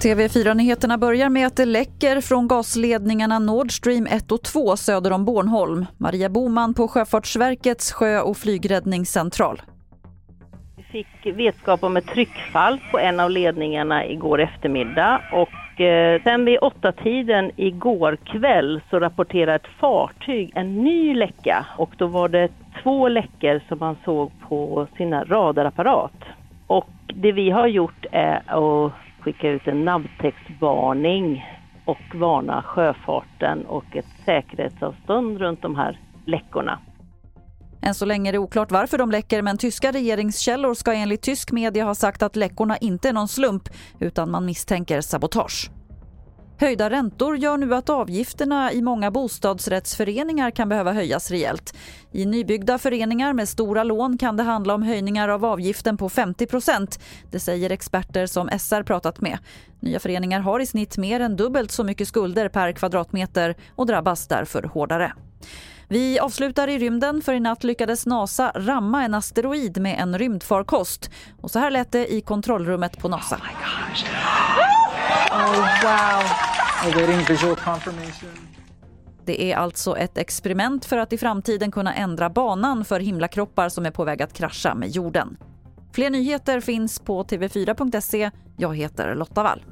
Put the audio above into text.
TV4-nyheterna börjar med att det läcker från gasledningarna Nord Stream 1 och 2 söder om Bornholm. Maria Boman på Sjöfartsverkets sjö- och flygräddningscentral. Vi fick vetskap om ett tryckfall på en av ledningarna igår eftermiddag och eh, sen vid åtta tiden igår kväll så rapporterade ett fartyg en ny läcka och då var det två läckor som man såg på sina radarapparat. Och det vi har gjort är att skicka ut en nabbtextvarning och varna sjöfarten och ett säkerhetsavstånd runt de här läckorna. Än så länge är det oklart varför de läcker men tyska regeringskällor ska enligt tysk media ha sagt att läckorna inte är någon slump utan man misstänker sabotage. Höjda räntor gör nu att avgifterna i många bostadsrättsföreningar kan behöva höjas rejält. I nybyggda föreningar med stora lån kan det handla om höjningar av avgiften på 50% Det säger experter som SR pratat med. Nya föreningar har i snitt mer än dubbelt så mycket skulder per kvadratmeter och drabbas därför hårdare. Vi avslutar i rymden för i natt lyckades NASA ramma en asteroid med en rymdfarkost. Och så här lät det i kontrollrummet på NASA. Oh, wow. Awaiting visual confirmation. Det är alltså ett experiment för att i framtiden kunna ändra banan för himlakroppar som är på väg att krascha med jorden. Fler nyheter finns på tv4.se. Jag heter Lotta Wall.